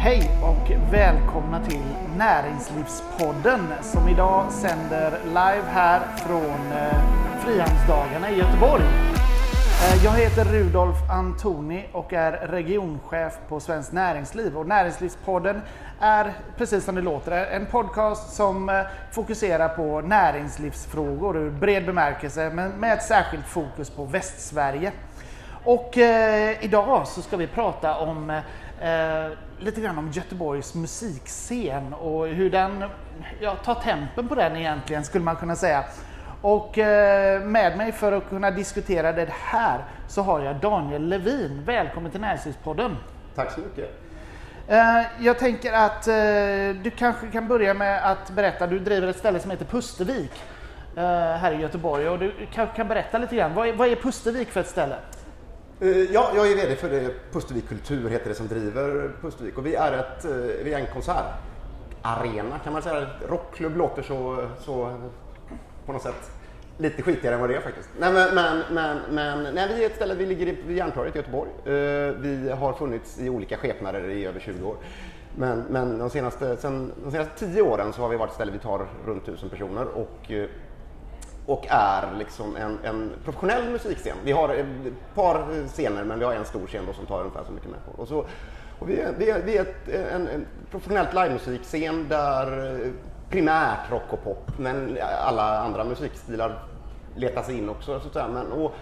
Hej och välkomna till Näringslivspodden som idag sänder live här från eh, Frihamnsdagarna i Göteborg. Eh, jag heter Rudolf Antoni och är regionchef på Svenskt Näringsliv och Näringslivspodden är precis som det låter en podcast som eh, fokuserar på näringslivsfrågor ur bred bemärkelse men med ett särskilt fokus på Västsverige. Och eh, idag så ska vi prata om eh, lite grann om Göteborgs musikscen och hur den ja, tar tempen på den egentligen skulle man kunna säga. Och eh, med mig för att kunna diskutera det här så har jag Daniel Levin. Välkommen till Näringslivspodden. Tack så mycket. Eh, jag tänker att eh, du kanske kan börja med att berätta, du driver ett ställe som heter Pustervik här i Göteborg och du kanske kan berätta lite grann. Vad är, vad är Pustervik för ett ställe? Eh, ja, jag är VD för eh, Pustervik Kultur heter det som driver Pustervik och vi är, ett, eh, vi är en konsertarena kan man säga. Rockklubb låter så, så på något sätt lite skitigare än vad det är faktiskt. Nej, men, men, men, men nej, vi är ett ställe, vi ligger vid Järntorget i Göteborg. Vi har funnits i olika skepnader i över 20 år. Men, men de, senaste, sen, de senaste 10 åren så har vi varit ett ställe vi tar runt 1000 personer och och är liksom en, en professionell musikscen. Vi har ett par scener men vi har en stor scen då som tar ungefär så mycket människor. Och så, och vi är, vi är, vi är ett, en, en professionellt livemusikscen där eh, primärt rock och pop men alla andra musikstilar letar sig in också. Så att säga. Men, och,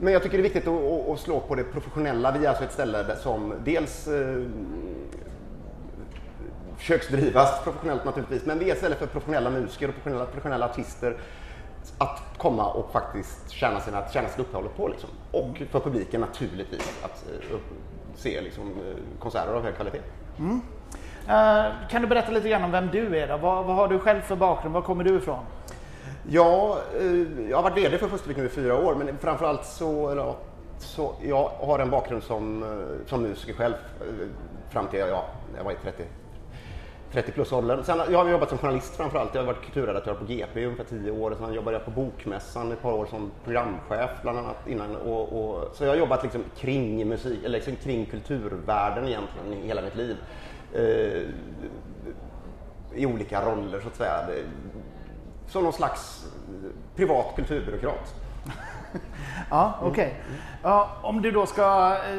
men jag tycker det är viktigt att, att, att slå på det professionella. Vi är alltså ett ställe som dels eh, försöksdrivas professionellt naturligtvis, men vi är ett ställe för professionella musiker och professionella, professionella artister att komma och faktiskt tjäna, sina, tjäna sitt uppehåll på. Liksom. Och för publiken naturligtvis att upp, se liksom, eh, konserter av hög kvalitet. Eh, kan du berätta lite grann om vem du är? Då? Vad, vad har du själv för bakgrund? Var kommer du ifrån? Ja, eh, jag har varit VD för Pustervik nu i fyra år, men framförallt så, eller, så jag har en bakgrund som, som musiker själv fram till ja, jag var i 30, 30 plus åldern. Sen jag har jobbat som journalist framförallt. Jag har varit kulturredaktör på GP i ungefär 10 år. Sen jobbade jag på Bokmässan ett par år som programchef bland annat innan. Och, och, så jag har jobbat liksom kring musik, eller liksom kring kulturvärlden egentligen i hela mitt liv. Eh, I olika roller så att säga. Som någon slags eh, privat kulturbyråkrat. Ja, okej. Okay. Ja, om du då ska eh,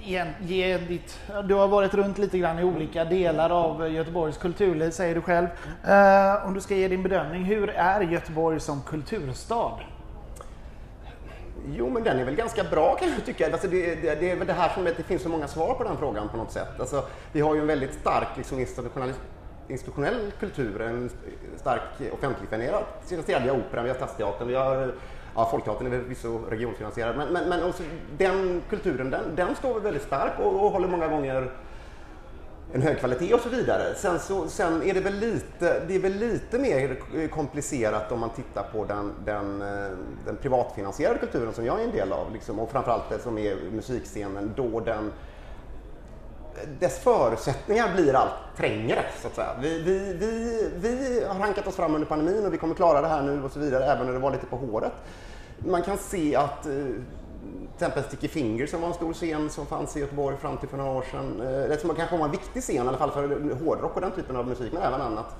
ge, ge ditt... Du har varit runt lite grann i olika delar av Göteborgs kulturliv, säger du själv. Eh, om du ska ge din bedömning, hur är Göteborg som kulturstad? Jo, men den är väl ganska bra kan jag tycka. Alltså det, det, det är väl det här som att det finns så många svar på den frågan på något sätt. Alltså, vi har ju en väldigt stark liksom, institutionell, institutionell kultur, en stark offentligfinansierad vi har Operan, vi har Stadsteatern, vi har Ja, Folkteatern är väl förvisso regionfinansierad, men, men, men också den kulturen den, den står väldigt stark och, och håller många gånger en hög kvalitet och så vidare. Sen, så, sen är det väl lite, det är väl lite mer komplicerat om man tittar på den, den, eh, den privatfinansierade kulturen som jag är en del av liksom, och framförallt det som är musikscenen då den dess förutsättningar blir allt trängre så att säga. Vi, vi, vi, vi har hankat oss fram under pandemin och vi kommer klara det här nu och så vidare även när det var lite på håret. Man kan se att eh, till exempel Sticky Fingers som var en stor scen som fanns i Göteborg fram till för några år sedan. Eh, det som kanske var en viktig scen i alla fall för hårdrock och den typen av musik men även annat.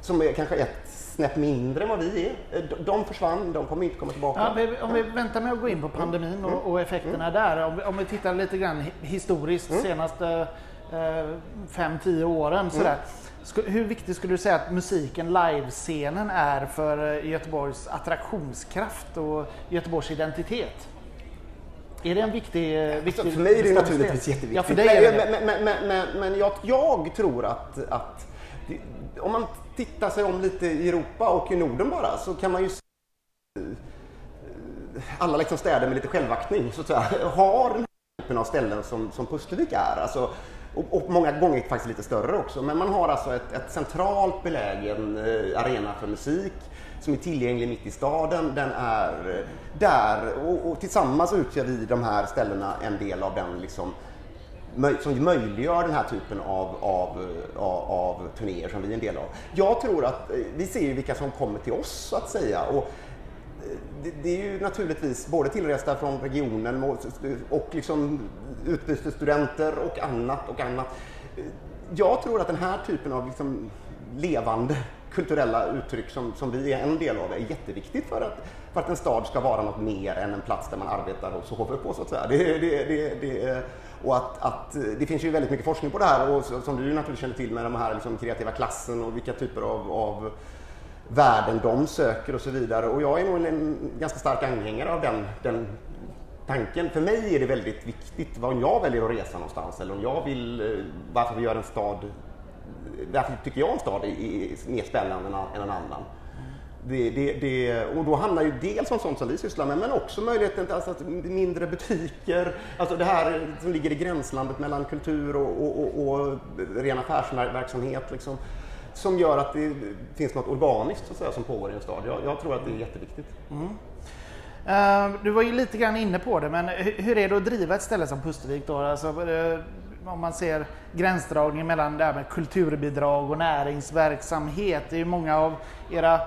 Som är kanske ett snäpp mindre än vad vi är. Eh, de- försvann, de kommer inte komma tillbaka. Ja, om vi väntar med att gå in på pandemin och, och effekterna där. Om vi, om vi tittar lite grann hi- historiskt senaste eh, fem, tio åren. Sådär. Sku- Hur viktigt skulle du säga att musiken, livescenen är för eh, Göteborgs attraktionskraft och Göteborgs identitet? Är det en viktig, eh, viktig Så för mig är det naturligtvis jätteviktigt. Ja, för dig är det. men, men, men, men, men jag, jag tror att, att det, om man tittar sig om lite i Europa och i Norden bara så kan man ju se eh, alla liksom städer med lite självaktning så att säga, har den här typen av ställen som, som Pustervik är. Alltså, och, och många gånger faktiskt lite större också. Men man har alltså ett, ett centralt belägen eh, arena för musik som är tillgänglig mitt i staden. Den är eh, där och, och tillsammans utgör vi de här ställena en del av den liksom, som möjliggör den här typen av, av, eh, av, av turnéer som vi är en del av. Jag tror att eh, vi ser ju vilka som kommer till oss så att säga. Och eh, det, det är ju naturligtvis både tillresta från regionen och, och liksom utbytesstudenter och annat och annat. jag tror att den här typen av liksom levande kulturella uttryck som, som vi är en del av är jätteviktigt för att, för att en stad ska vara något mer än en plats där man arbetar och sover på så att säga. Det, det, det, det, och att, att, eh, det finns ju väldigt mycket forskning på det här och som du naturligtvis känner till med de här liksom kreativa klassen och vilka typer av, av värden de söker och så vidare. Och jag är nog en, en ganska stark anhängare av den, den tanken. För mig är det väldigt viktigt var jag väljer att resa någonstans eller om jag vill, eh, varför vi gör en stad, varför tycker jag en stad är, mer spännande än en annan. Det, det, det, och då handlar ju dels om sånt som vi sysslar med, men också möjligheten till alltså, mindre butiker, alltså det här som ligger i gränslandet mellan kultur och, och, och, och ren affärsverksamhet. Liksom, som gör att det finns något organiskt så att säga, som pågår i en stad. Jag, jag tror att det är jätteviktigt. Mm. Uh, du var ju lite grann inne på det, men hur är det att driva ett ställe som Pustervik då? Alltså, uh, om man ser gränsdragningen mellan det här med kulturbidrag och näringsverksamhet. Det är ju många av era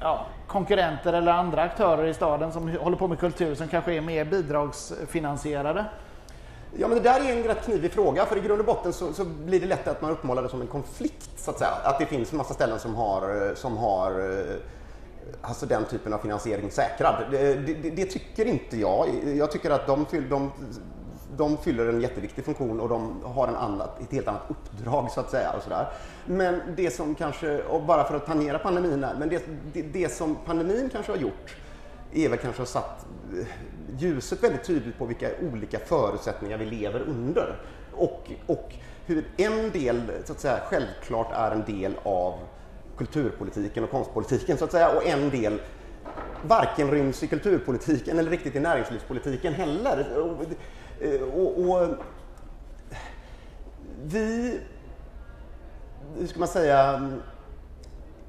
ja, konkurrenter eller andra aktörer i staden som håller på med kultur som kanske är mer bidragsfinansierade. Ja, men det där är en rätt knivig fråga, för i grund och botten så, så, blir det lätt att man uppmålar det som en konflikt, så att säga. Att det finns en massa ställen som har, som har eh, alltså den typen av finansiering säkrad. Det, det, det tycker inte jag. Jag tycker att de, de, de fyller en jätteviktig funktion och de har en annat, ett helt annat uppdrag så att säga. Och så där. Men det som kanske, och bara för att tangera pandemin här, men det, det, det som pandemin kanske har gjort är väl kanske har satt eh, ljuset väldigt tydligt på vilka olika förutsättningar vi lever under. Och, och hur en del, så att säga, självklart är en del av kulturpolitiken och konstpolitiken så att säga och en del varken ryms i kulturpolitiken eller riktigt i näringslivspolitiken heller. Och, och, och vi, hur ska man säga,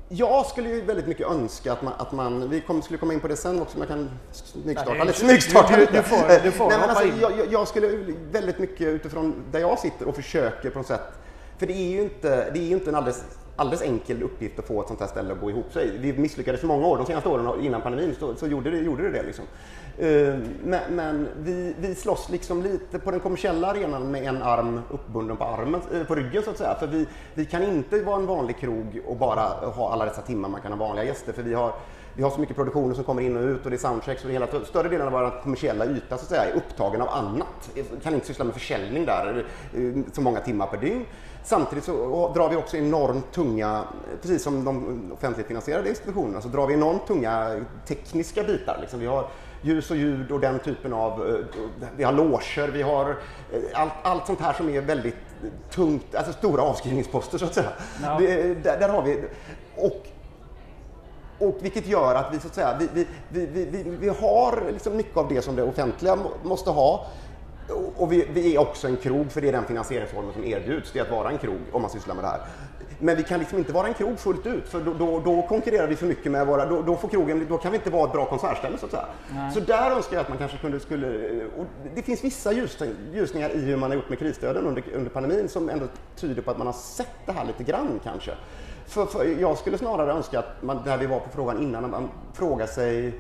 jag skulle ju väldigt mycket önska att man, att man vi kom, skulle komma in på det sen också, men jag kan smygstarta lite. Smygstarta lite. Du, får, du får Nej, men alltså, jag, jag, skulle väldigt mycket utifrån där jag sitter och försöker på något sätt, för det är ju inte, det är ju inte en alldeles alldeles enkel uppgift att få ett sånt här ställe att gå ihop sig. Vi misslyckades för många år. De senaste åren innan pandemin så, så gjorde, det, gjorde det det. Liksom. Eh, men, men vi, vi slåss liksom lite på den kommersiella arenan med en arm uppbunden på, armen, eh, på ryggen så att säga. För vi, vi kan inte vara en vanlig krog och bara ha alla dessa timmar man kan ha vanliga gäster. För vi har, vi har så mycket produktioner som kommer in och ut och det är soundchecks och hela större delen av vår kommersiella yta så att säga, är upptagen av annat. Vi kan inte syssla med försäljning där uh, så många timmar per dygn. Samtidigt så drar vi också enormt tunga, precis som de offentligt finansierade institutionerna, så drar vi enormt tunga tekniska bitar. Liksom vi har ljus och ljud och den typen av, eh, vi har loger, vi har eh, allt, allt sånt här som är väldigt tungt, alltså stora avskrivningsposter så att säga. No. Det, där, där, har vi, och och vilket gör att vi, så att säga, vi, vi, vi, vi, vi har liksom mycket av det som det offentliga måste ha. Och vi, vi, är också en krog, för det är den finansieringsformen som erbjuds, det är att vara en krog om man sysslar med det här. Men vi kan liksom inte vara en krog fullt ut, för då, då, då konkurrerar vi för mycket med våra... Då, då, får krogen, då kan vi inte vara ett bra konsertställe så att säga. Nej. Så där önskar jag att man kanske kunde... Skulle, det finns vissa ljusningar i hur man har gjort med krisstöden under, under pandemin som ändå tyder på att man har sett det här lite grann kanske. För, för jag skulle snarare önska att man, där vi var på frågan innan, man frågar sig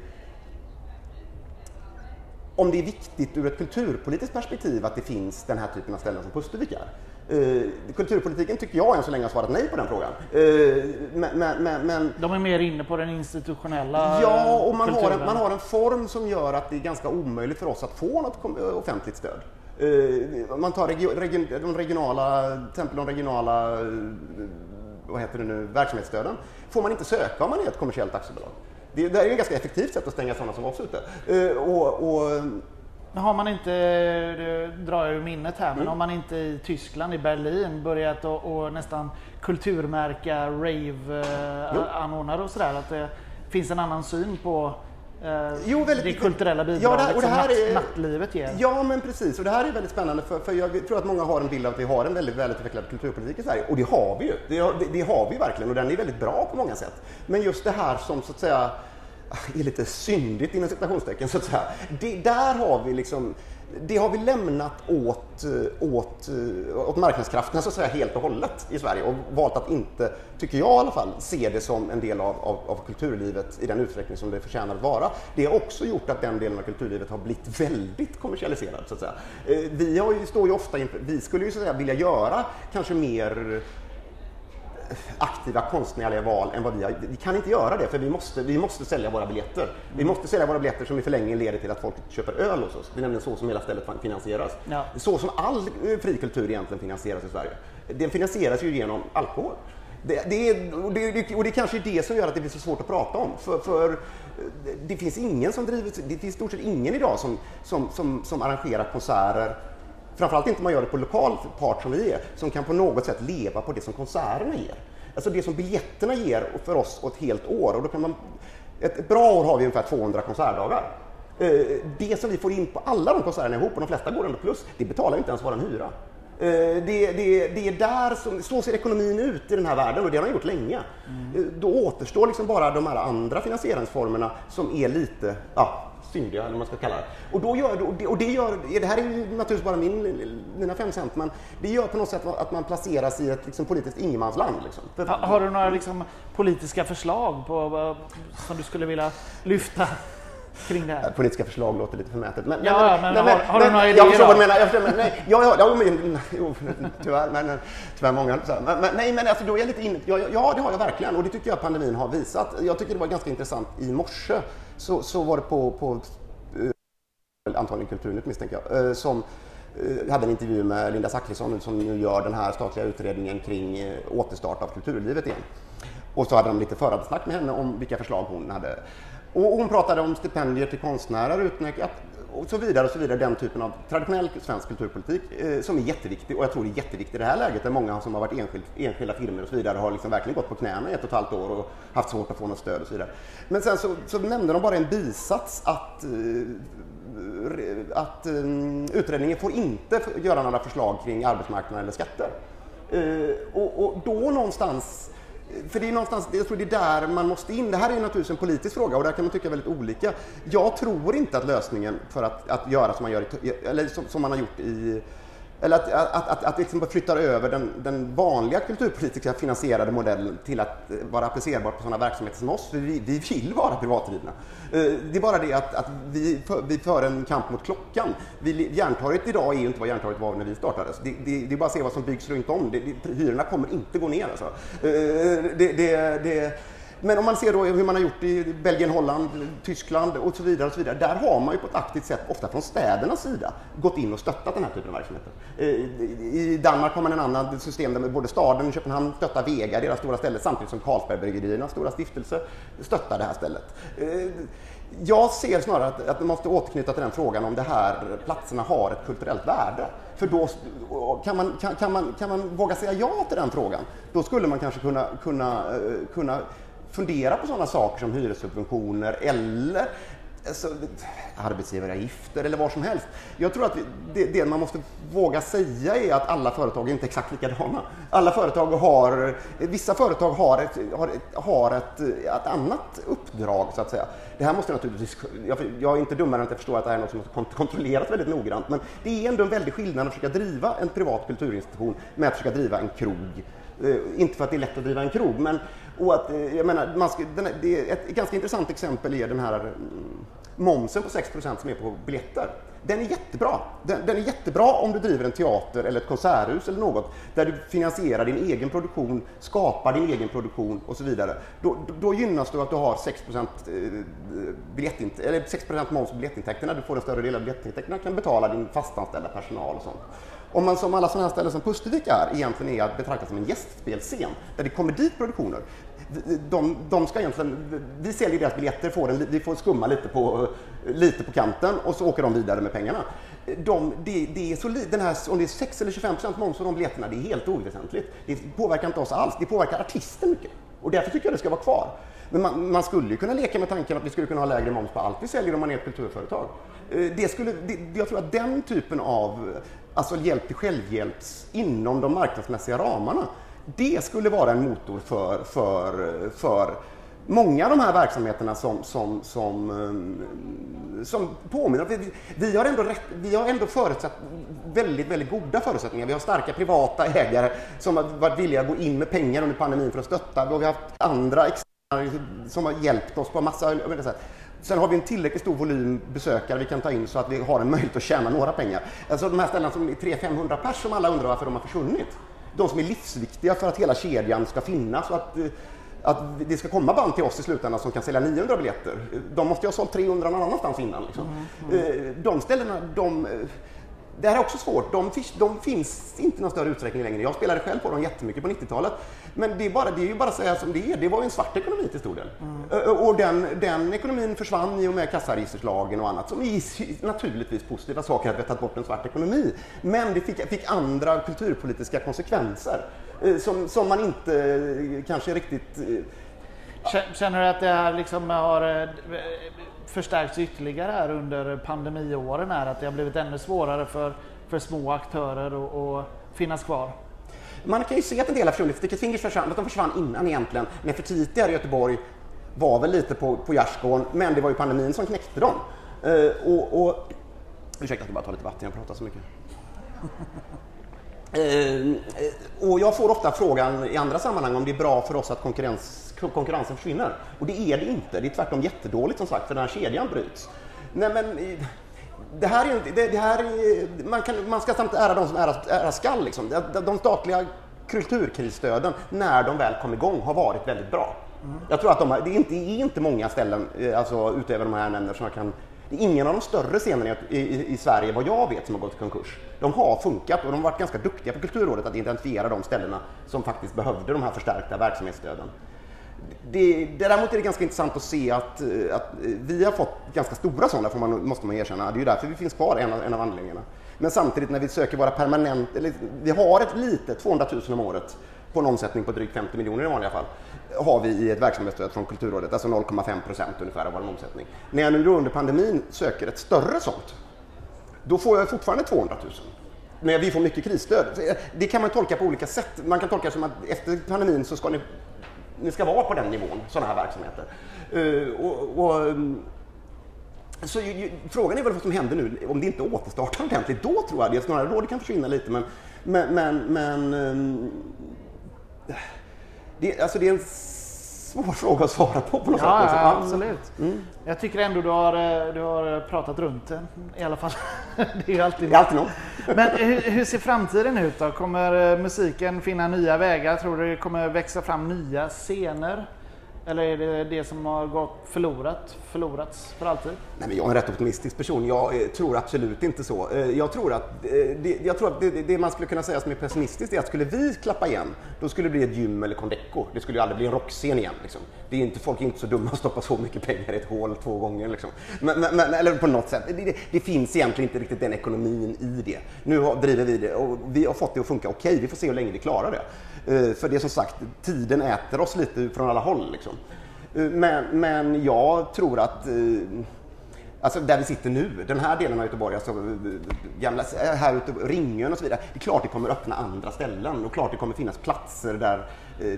om det är viktigt ur ett kulturpolitiskt perspektiv att det finns den här typen av ställen som Pustervik är. Uh, kulturpolitiken tycker jag än så länge har svarat nej på den frågan. Uh, men, men, men, De är mer inne på den institutionella Ja, och man har, en, man har en form som gör att det är ganska omöjligt för oss att få något offentligt stöd. Uh, man tar regio, regi, de regionala, till exempel de regionala vad heter det nu, verksamhetsstöden får man inte söka om man är ett kommersiellt aktiebolag. Det, det är ett ganska effektivt sätt att stänga sådana som oss ute. Uh, och, och, men har man inte, det drar jag ur minnet här, men mm. har man inte i Tyskland, i Berlin, börjat att nästan kulturmärka rave-anordnare och sådär? Att det finns en annan syn på eh, jo, väldigt, det kulturella bidraget ja, det här, och det här som är, nattlivet ger. Ja, men precis. Och det här är väldigt spännande för, för jag tror att många har en bild av att vi har en väldigt välutvecklad kulturpolitik i Sverige. Och det har vi ju. Det, det, det har vi verkligen och den är väldigt bra på många sätt. Men just det här som så att säga är lite syndigt inom citationstecken så att säga. Det, där har vi liksom det har vi lämnat åt, eh, åt, eh, åt marknadskrafterna så att säga helt och hållet i Sverige och valt att inte, tycker jag i alla fall, se det som en del av, av, av, kulturlivet i den utsträckning som det förtjänar att vara. Det har också gjort att den delen av kulturlivet har blivit väldigt kommersialiserad så att säga. Eh, vi har ju, står ju ofta inför, vi skulle ju så att säga vilja göra kanske mer aktiva konstnärliga val än vad vi har. Vi kan inte göra det för vi måste, vi måste sälja våra biljetter. Vi måste sälja våra biljetter som i förlängningen leder till att folk köper öl hos oss. Det är nämligen så som hela stället finansieras. Ja. Så som all eh, fri kultur egentligen finansieras i Sverige. Den finansieras ju genom alkohol. Det, det, är, och, det, och det kanske är det som gör att det blir så svårt att prata om. För, för det finns ingen som driver, det finns stort sett ingen idag som, som, som, som arrangerar konserter Framförallt inte om man gör det på lokal part som vi är, som kan på något sätt leva på det som konserterna ger. Alltså det som biljetterna ger för oss ett helt år. Och då kan man, ett, bra år har vi ungefär 200 konsertdagar. Eh, det som vi får in på alla de konserterna ihop, och de flesta går ändå plus, det betalar inte ens vår hyra. Eh, det, det, det, är där som, så ser ekonomin ut i den här världen och det har den gjort länge. Mm. Då återstår liksom bara de här andra finansieringsformerna som är lite, ja, syndiga eller vad man ska kalla det. Och, då gör, och det gör, det här är ju naturligtvis bara min, mina fem cent, men det gör på något sätt att man placeras i ett liksom, politiskt ingenmansland. Liksom. Har, har du några liksom, politiska förslag på, som du skulle vilja lyfta? kring det här? Politiska förslag låter lite förmätet. Men, ja, men, men, har, har du några idéer? Jag förstår vad du menar. Jag förstår, men, nej, ja, ja, men, jo, tyvärr, men, tyvärr många. Men, men, nej, men alltså, då är jag lite inne ja, ja, det har jag verkligen och det tycker jag pandemin har visat. Jag tycker det var ganska intressant i morse så, så var det på, på eh, antagligen Kulturnytt misstänker jag, eh, som eh, hade en intervju med Linda Zachrisson som nu gör den här statliga utredningen kring återstart av kulturlivet igen. Och så hade de lite förhandsnack med henne om vilka förslag hon hade. Och hon pratade om stipendier till konstnärer, utmärkt och så vidare och så vidare. Den typen av traditionell svensk kulturpolitik eh, som är jätteviktig och jag tror det är jätteviktigt i det här läget där många som har varit enskild, enskilda firmor och så vidare har liksom verkligen gått på knäna i ett och ett halvt år och haft svårt att få något stöd och så vidare. Men sen så, så nämnde de bara en bisats att eh, att um, utredningen får inte göra några förslag kring arbetsmarknaden eller skatter. Uh, och, och, då någonstans för det är någonstans, jag tror det är där man måste in. Det här är naturligtvis en politisk fråga och där kan man tycka väldigt olika. Jag tror inte att lösningen för att, att göra som man, gör i, eller som, som man har gjort i eller att, att, att, att liksom flyttar över den, den vanliga kulturpolitiska finansierade modellen till att eh, vara applicerbar på sådana verksamheter som oss. För vi, vi vill vara privatdrivna. Eh, det är bara det att, att vi, för, vi för en kamp mot klockan. Vi, Järntorget idag är ju inte vad Järntorget var när vi startades. Det, det, det är bara att se vad som byggs runt om. Det, det, hyrorna kommer inte gå ner. Alltså. Eh, det, det, det men om man ser då hur man har gjort i Belgien, Holland, Tyskland och så vidare. Och så vidare där har man ju på ett aktivt sätt, ofta från städernas sida, gått in och stöttat den här typen av verksamheter. Eh, I Danmark har man en annan system där både staden och Köpenhamn stöttar Vega, deras stora ställe, samtidigt som Carlsbergbryggeriernas stora stiftelse stöttar det här stället. Eh, jag ser snarare att, att man måste återknyta till den frågan om de här platserna har ett kulturellt värde. För då kan man, kan, kan, man, kan man våga säga ja till den frågan, då skulle man kanske kunna, kunna, eh, kunna fundera på sådana saker som hyressubventioner eller alltså, arbetsgivaravgifter eller vad som helst. Jag tror att det, det, man måste våga säga är att alla företag är inte exakt likadana. Alla företag har, vissa företag har ett, har, har ett, ett annat uppdrag så att säga. Det här måste naturligtvis, jag, jag är inte dummare än att jag förstår att det här är något som måste kontrolleras väldigt noggrant, men det är ändå en väldig skillnad att försöka driva en privat kulturinstitution med att försöka driva en krog. Uh, inte för att det är lätt att driva en krog, men och att, eh, jag menar, man ska, den, det är ett ganska intressant exempel är den här mm, momsen på 6% som är på biljetter. Den är jättebra. Den, den, är jättebra om du driver en teater eller ett konserthus eller något där du finansierar din egen produktion, skapar din egen produktion och så vidare. Då, då gynnas du att du har 6 eh, eller 6 moms på biljettintäkterna. Du får en större del av biljettintäkterna och kan betala din fastanställda personal och sånt. Om man som alla sådana här ställen som Pustervik är egentligen är att betrakta som en gästspelscen där det kommer dit produktioner de, de ska egentligen, vi säljer deras biljetter, får en, vi får skumma lite på, lite på kanten och så åker de vidare med pengarna. De, det, det är så, den här, om det är 6 eller 25 procent moms på de biljetterna, det är helt oväsentligt. Det påverkar inte oss alls, det påverkar artisten mycket. Och därför tycker jag det ska vara kvar. Men man, man, skulle ju kunna leka med tanken att vi skulle kunna ha lägre moms på allt vi säljer om man är ett kulturföretag. Eh, det skulle, det, jag tror att den typen av alltså hjälp till självhjälps inom de marknadsmässiga ramarna det skulle vara en motor för, för, för många av de här verksamheterna som, som, som, eh, som påminner vi, vi har ändå, rätt, vi har ändå förutsatt väldigt, väldigt goda förutsättningar. Vi har starka privata ägare som har varit villiga att gå in med pengar under pandemin för att stötta. Vi har haft andra som har hjälpt oss på massa sätt. Sen har vi en tillräckligt stor volym besökare vi kan ta in så att vi har en möjlighet att tjäna några pengar. Alltså de här ställena som är 300-500 pers som alla undrar varför de har försvunnit. De som är livsviktiga för att hela kedjan ska finnas och att, eh, att det ska komma band till oss i slutändan som kan sälja 900 biljetter. De måste ju ha sålt 300 någon annanstans innan. Liksom. Mm, mm. De ställena, de det här är också svårt. De, de, finns inte i någon större utsträckning längre. Jag spelade själv på dem jättemycket på 90-talet. Men det är, bara, det är ju bara att säga som det är. Det var ju en svart ekonomi till stor del. Mm. Och den, den ekonomin försvann i och med kassaregisterslagen och annat som är naturligtvis positiva saker att vi har tagit bort en svart ekonomi. Men det fick, fick andra kulturpolitiska konsekvenser som, som man inte kanske riktigt Känner du att det här liksom har förstärkts ytterligare här under pandemiåren är att det har blivit ännu svårare för, för små aktörer att, att finnas kvar? Man kan ju se att en del försvunnit. Sticket Fingers försvann, de försvann innan egentligen. Nefertiti här i Göteborg var väl lite på, på gärdsgården, men det var ju pandemin som knäckte dem. Uh, och, och, ursäkta, jag ska bara ta lite vatten, jag pratar så mycket. Uh, och jag får ofta frågan i andra sammanhang om det är bra för oss att konkurrens konkurrensen försvinner. Och det är det inte. Det är tvärtom jättedåligt som sagt, för den här kedjan bryts. Nej, men, eh, det här är, det, det här är, man, kan, man ska samtidigt ära de som äras, äras skall. Liksom. De, de statliga kulturkrisstöden, när de väl kom igång, har varit väldigt bra. Mm. Jag tror att de, det är inte, är inte många ställen, eh, alltså, utöver de här nämnderna som jag kan det är ingen av de större scenerna i, i, i, Sverige, vad jag vet, som har gått i konkurs. De har funkat och de har varit ganska duktiga på Kulturrådet att identifiera de ställena som faktiskt behövde de här förstärkta verksamhetsstöden det, däremot är det ganska intressant att se att, eh, att eh, vi har fått ganska stora sådana, får man, måste man erkänna. Det är ju därför vi finns kvar, en av, en av anledningarna. Men samtidigt när vi söker våra permanent, eller vi har ett litet, 200 000 om året, på en omsättning på drygt 50 miljoner i vanliga fall, har vi i ett verksamhetsstöd från Kulturrådet, alltså 0,5 procent ungefär av vår omsättning. När jag nu under pandemin söker ett större sånt, då får jag fortfarande 200 000 när vi får mycket krisstöd. Det kan man tolka på olika sätt. Man kan tolka det som att efter pandemin så ska ni ni ska vara på den nivån, sådana här verksamheter. Uh, och, och, ehm, så ju, frågan är väl vad som händer nu, om det inte återstartar ordentligt, då tror jag det snarare då det kan försvinna lite. Men, men, men, men um, det, alltså det är en svår fråga att svara på på något ja, sätt. Ja, absolut. Mm. Jag tycker ändå du har, eh, du har pratat runt det i alla fall. det är ju alltid, det är alltid något. Men hur, hur, ser framtiden ut då? Kommer eh, musiken finna nya vägar? Tror du det kommer växa fram nya scener? Eller är det det som har gått förlorat, förlorats för alltid? Nej, men jag är en rätt optimistisk person. Jag eh, tror absolut inte så. Eh, eh, jag tror att, det, jag tror att det, det, man skulle kunna säga som är pessimistiskt är att skulle vi klappa igen, då skulle det bli ett gym eller Condeco. Det skulle ju aldrig bli en rockscen igen. Liksom. Det är inte, folk är inte så dumma att stoppa så mycket pengar i ett hål två gånger. Liksom. Men, men, eller på något sätt. Det, det, finns egentligen inte riktigt den ekonomin i det. Nu har, driver vi det och vi har fått det att funka okej. Okay, vi får se hur länge vi klarar det. För det är som sagt, tiden äter oss lite från alla håll. Liksom. Liksom. Eh, men, men jag tror att eh, Alltså där vi sitter nu, den här delen av Göteborg, alltså eh, gamla, här ute, Ringön och så vidare. Det är klart det kommer öppna andra ställen och klart det kommer finnas platser där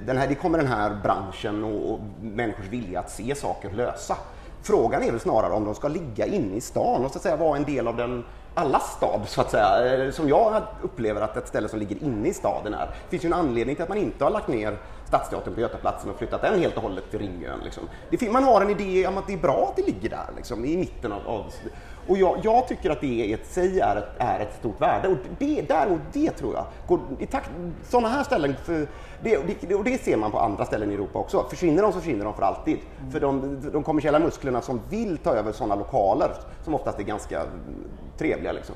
den här, det kommer den här branschen och, och människors vilja att se saker lösa. Frågan är väl snarare om de ska ligga inne i stan och så att säga vara en del av den alla stad, så att säga, eh, som jag upplever att ett ställe som ligger inne i staden är. Det finns ju en anledning till att man inte har lagt ner Stadsteatern på Götaplatsen och flyttat den helt och hållet till Ringön. Liksom. man har en idé om att det är bra att det ligger där, liksom, i mitten av... av och jag, jag, tycker att det i sig är ett, är ett stort värde. Och det, där, och det tror jag, går, i takt, sådana här ställen, för det, det, och det ser man på andra ställen i Europa också. Försvinner de så försvinner de för alltid. Mm. För de, de kommersiella musklerna som vill ta över sådana lokaler, som oftast är ganska trevliga, liksom,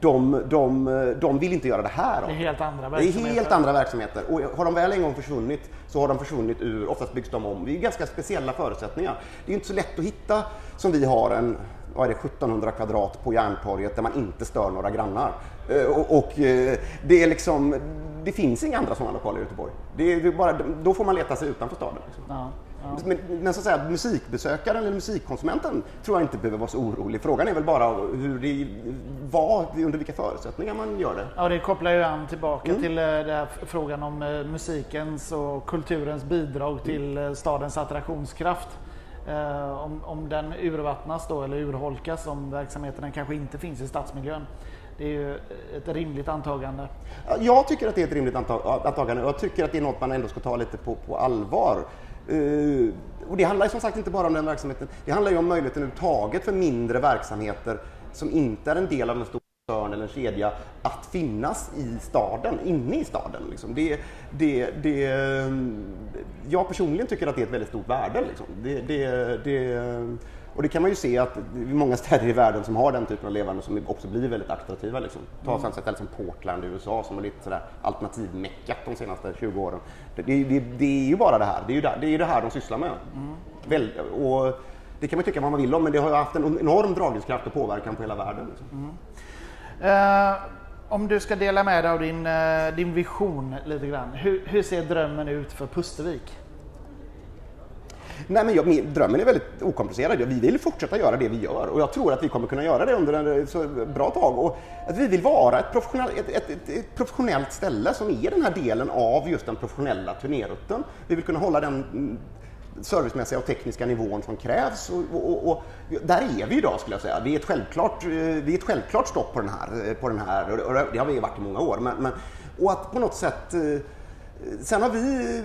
de, de, de vill inte göra det här. Det är helt andra verksamheter. Det är helt andra verksamheter. Och har de väl en gång försvunnit så har de försvunnit ur, oftast byggs de om. Det är ganska speciella förutsättningar. Det är inte så lätt att hitta, som vi har, en vad är det, 1700 kvadrat på Järntorget där man inte stör några grannar. Eh, och, och eh, det är liksom, det finns inga andra sådana lokaler i Göteborg. Det är, bara, då får man leta sig utanför staden. Liksom. Ja. Ja. Men, men, så att säga, musikbesökaren eller musikkonsumenten tror jag inte behöver vara så orolig. Frågan är väl bara hur det, vad, under vilka förutsättningar man gör det. Ja, det kopplar ju an tillbaka mm. till eh, här frågan om musikens och kulturens bidrag till mm. stadens attraktionskraft. Eh, om, om den urvattnas då eller urholkas om verksamheten kanske inte finns i stadsmiljön. Det är ju ett rimligt antagande. Jag tycker att det är ett rimligt antagande. Jag tycker att det är något man ändå ska ta lite på, på allvar. Uh, och det handlar som sagt inte bara om den verksamheten. Det handlar ju om möjligheten överhuvudtaget för mindre verksamheter som inte är en del av en stor koncern eller en kedja att finnas i staden, inne i staden. Liksom. Det, det, det, jag personligen tycker att det är ett väldigt stort värde. Liksom. Det, det, och det kan man ju se att det är många städer i världen som har den typen av levande som också blir väldigt attraktiva. Liksom. Ta mm. ett ställe som Portland i USA som är lite sådär alternativmeckat de senaste 20 åren. Det, det, det, är ju bara det här, det är ju det, det, är det här de sysslar med. Mm. Väl, och det kan man tycka vad man vill om men det har haft en enorm dragningskraft och påverkan på hela världen. Liksom. Mm. Uh, om du ska dela med dig av din, uh, din vision lite grann. Hur, hur ser drömmen ut för Pustervik? Nej, men jag, min, drömmen är väldigt okomplicerad. Vi vill fortsätta göra det vi gör och jag tror att vi kommer kunna göra det under en eh, så bra tag. Och att vi vill vara ett professionellt, ett, ett, ett, ett professionellt ställe som är den här delen av just den professionella turnérutten. Vi vill kunna hålla den mm, servicemässiga och tekniska nivån som krävs. Och, och, och, där är vi idag skulle jag säga. Vi är ett självklart, eh, vi är ett självklart stopp på den här. Eh, på den här och det har vi varit i många år. Men, men, och att på något sätt... Eh, sen har vi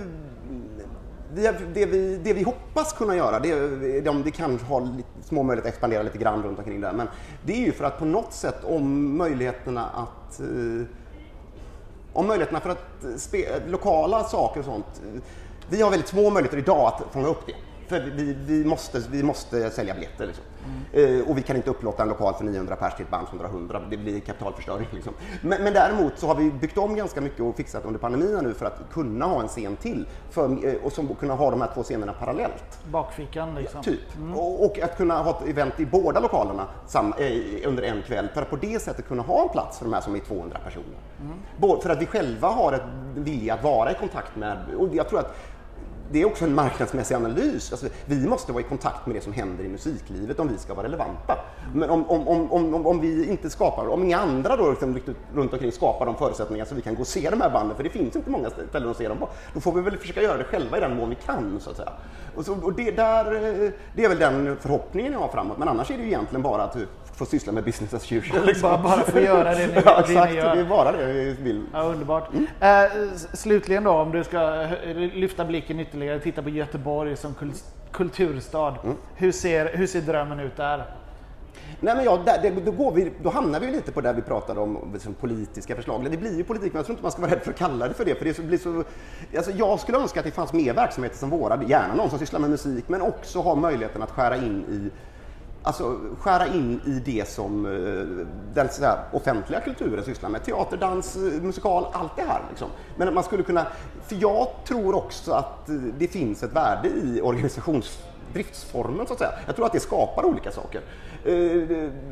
det, vi, det vi hoppas kunna göra, det, de, det kan ha lite, små möjligheter att expandera lite grann runt omkring där, men det är ju för att på något sätt om möjligheterna att om möjligheterna för att spe, lokala saker och sånt. Vi har väldigt små möjligheter idag att fånga upp det. För vi, vi, måste, vi måste sälja biljetter. Liksom. Mm. Eh, och vi kan inte upplåta en lokal för 900 pers till ett band som drar 100. Det blir kapitalförstöring. Liksom. Men, men, däremot så har vi byggt om ganska mycket och fixat under pandemin nu för att kunna ha en scen till. För, eh, och som, kunna ha de här två scenerna parallellt. Bakfickan liksom. Ja, typ. Mm. Och, och, att kunna ha ett event i båda lokalerna sam, eh, under en kväll för att på det sättet kunna ha en plats för de här som är 200 personer. Mm. För att vi själva har ett vilja att vara i kontakt med, och jag tror att det är också en marknadsmässig analys. Alltså, vi måste vara i kontakt med det som händer i musiklivet om vi ska vara relevanta. Men om, om, om, om, om vi inte skapar, om inga andra då liksom, runt omkring skapar de förutsättningar så vi kan gå och se de här banden, för det finns inte många ställen att se dem på, då får vi väl försöka göra det själva i den mån vi kan. Så att säga. Och, så, och det, där, eh, det är väl den förhoppningen jag har framåt, men annars är det ju egentligen bara att eh, få syssla med business as usual. Liksom. Bara, bara få göra det ni, ja, exakt, det gör. Det är bara det vi vill. Ja, underbart. Mm. Uh, slutligen då, om du ska lyfta blicken ytterligare, titta på Göteborg som kulturstad. Mm. Hur, ser, hur ser drömmen ut där? Nej, men ja, där, då, går vi, då hamnar vi lite på det vi pratade om, liksom, politiska förslag. Det blir ju politik, men jag tror inte man ska vara rädd för att kalla det för det. För det blir så, alltså, jag skulle önska att det fanns mer verksamheter som våra, gärna någon som sysslar med musik, men också ha möjligheten att skära in i Alltså skära in i det som eh, den sådär, offentliga kulturen sysslar med. Teater, dans, eh, musikal, allt det här. Liksom. Men man skulle kunna, för jag tror också att eh, det finns ett värde i organisations driftsformen så att säga. Jag tror att det skapar olika saker. Eh,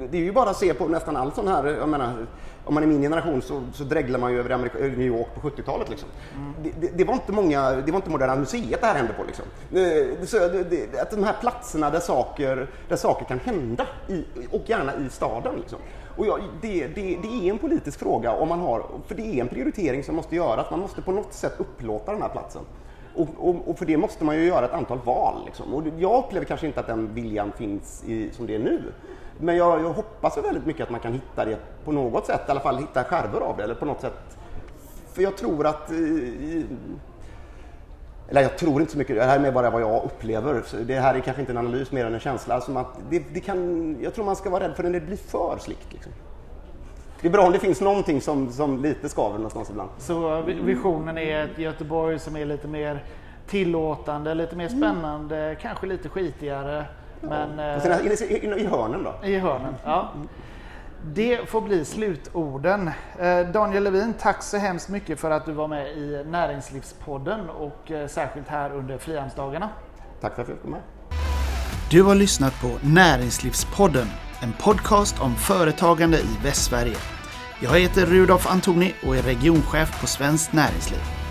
det är ju bara att se på nästan allt sån här, jag menar, om man är min generation så, så dreglar man ju över Amerika, eh, New York på 70-talet. Liksom. Mm. Det, det, det, var inte många, det var inte Moderna Museet det här hände på. Liksom. Eh, så, det, att de här platserna där saker, där saker kan hända, i, och gärna i staden. Liksom. Och ja, det, det, det, är en politisk fråga, om man har, för det är en prioritering som måste göras. Man måste på något sätt upplåta den här platsen. Och, och, och, för det måste man ju göra ett antal val. Liksom. Och jag upplever kanske inte att den viljan finns i, som det är nu. Men jag, jag hoppas väldigt mycket att man kan hitta det på något sätt, i alla fall hitta skärvor av det eller på något sätt. För jag tror att eh, i, eller jag tror inte så mycket, det här är mer bara vad jag upplever. Det här är kanske inte en analys mer än en känsla. Som att det, det kan, jag tror man ska vara rädd för när det blir för slickt. Liksom. Det är bra om det finns någonting som, som lite skaver någonstans ibland. Så visionen är ett Göteborg som är lite mer tillåtande, lite mer spännande, mm. kanske lite skitigare. Men, ja. i, i, I hörnen då? I hörnen, ja. Det får bli slutorden. Eh, Daniel Levin, tack så hemskt mycket för att du var med i Näringslivspodden och eh, särskilt här under Frihamnsdagarna. Tack för att jag fick komma. Du har lyssnat på Näringslivspodden, en podcast om företagande i Västsverige. Jag heter Rudolf Antoni och är regionchef på Svenskt Näringsliv.